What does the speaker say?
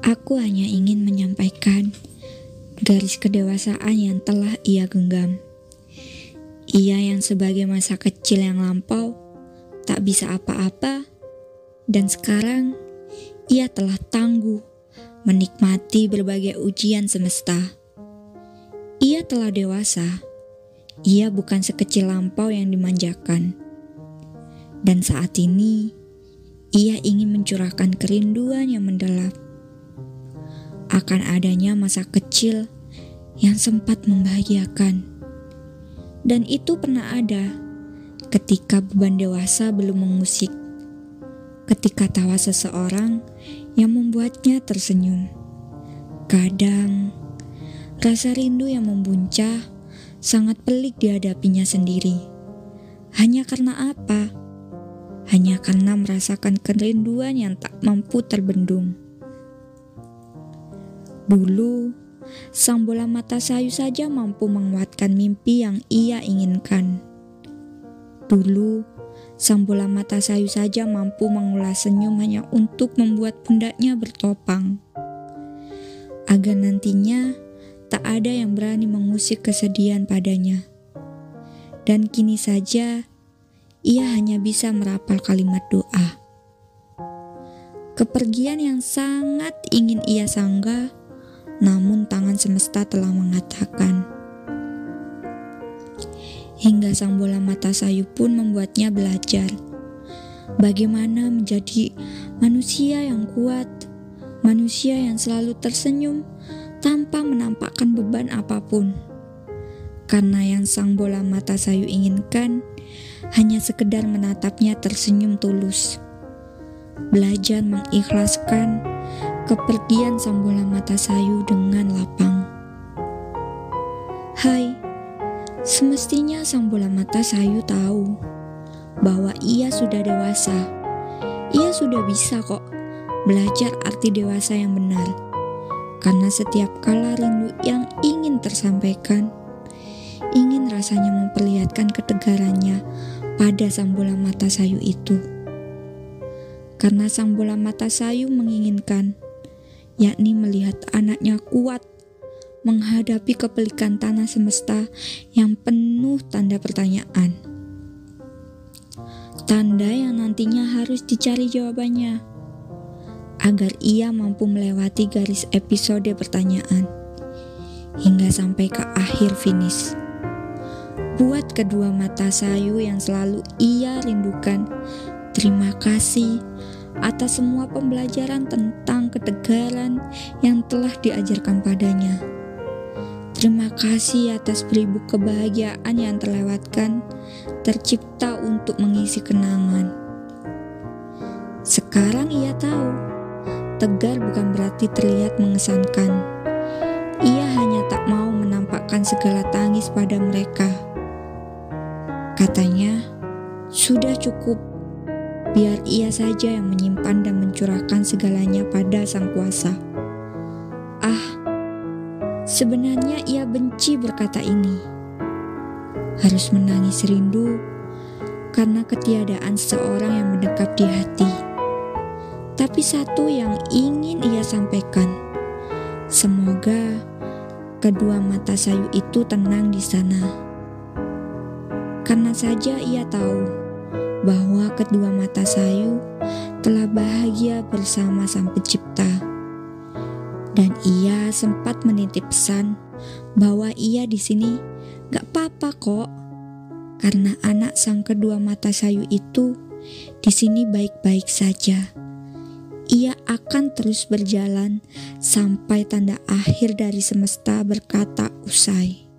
Aku hanya ingin menyampaikan garis kedewasaan yang telah ia genggam. Ia yang sebagai masa kecil yang lampau tak bisa apa-apa, dan sekarang ia telah tangguh menikmati berbagai ujian semesta. Ia telah dewasa, ia bukan sekecil lampau yang dimanjakan, dan saat ini ia ingin mencurahkan kerinduan yang mendalam akan adanya masa kecil yang sempat membahagiakan. Dan itu pernah ada ketika beban dewasa belum mengusik. Ketika tawa seseorang yang membuatnya tersenyum. Kadang, rasa rindu yang membuncah sangat pelik dihadapinya sendiri. Hanya karena apa? Hanya karena merasakan kerinduan yang tak mampu terbendung. Dulu, sang bola mata sayu saja mampu menguatkan mimpi yang ia inginkan. Dulu, sang bola mata sayu saja mampu mengulas senyum hanya untuk membuat pundaknya bertopang. Agar nantinya tak ada yang berani mengusik kesedihan padanya. Dan kini saja, ia hanya bisa merapal kalimat doa. Kepergian yang sangat ingin ia sanggah namun tangan semesta telah mengatakan. Hingga sang bola mata sayu pun membuatnya belajar bagaimana menjadi manusia yang kuat, manusia yang selalu tersenyum tanpa menampakkan beban apa pun. Karena yang sang bola mata sayu inginkan hanya sekedar menatapnya tersenyum tulus. Belajar mengikhlaskan kepergian sang bola mata sayu dengan lapang. Hai, semestinya sang bola mata sayu tahu bahwa ia sudah dewasa. Ia sudah bisa kok belajar arti dewasa yang benar. Karena setiap kala rindu yang ingin tersampaikan, ingin rasanya memperlihatkan ketegarannya pada sang bola mata sayu itu. Karena sang bola mata sayu menginginkan yakni melihat anaknya kuat menghadapi kepelikan tanah semesta yang penuh tanda pertanyaan. Tanda yang nantinya harus dicari jawabannya agar ia mampu melewati garis episode pertanyaan hingga sampai ke akhir finish. Buat kedua mata sayu yang selalu ia rindukan, terima kasih atas semua pembelajaran tentang ketegaran yang telah diajarkan padanya. Terima kasih atas beribu kebahagiaan yang terlewatkan, tercipta untuk mengisi kenangan. Sekarang ia tahu, tegar bukan berarti terlihat mengesankan. Ia hanya tak mau menampakkan segala tangis pada mereka. Katanya, sudah cukup biar ia saja yang menyimpan dan mencurahkan segalanya pada Sang Kuasa. Ah, sebenarnya ia benci berkata ini. Harus menangis rindu karena ketiadaan seorang yang mendekap di hati. Tapi satu yang ingin ia sampaikan, semoga kedua mata sayu itu tenang di sana. Karena saja ia tahu bahwa kedua mata sayu telah bahagia bersama Sang Pencipta. Dan ia sempat menitip pesan bahwa ia di sini gak apa-apa kok, karena anak sang kedua mata sayu itu di sini baik-baik saja. Ia akan terus berjalan sampai tanda akhir dari semesta berkata usai.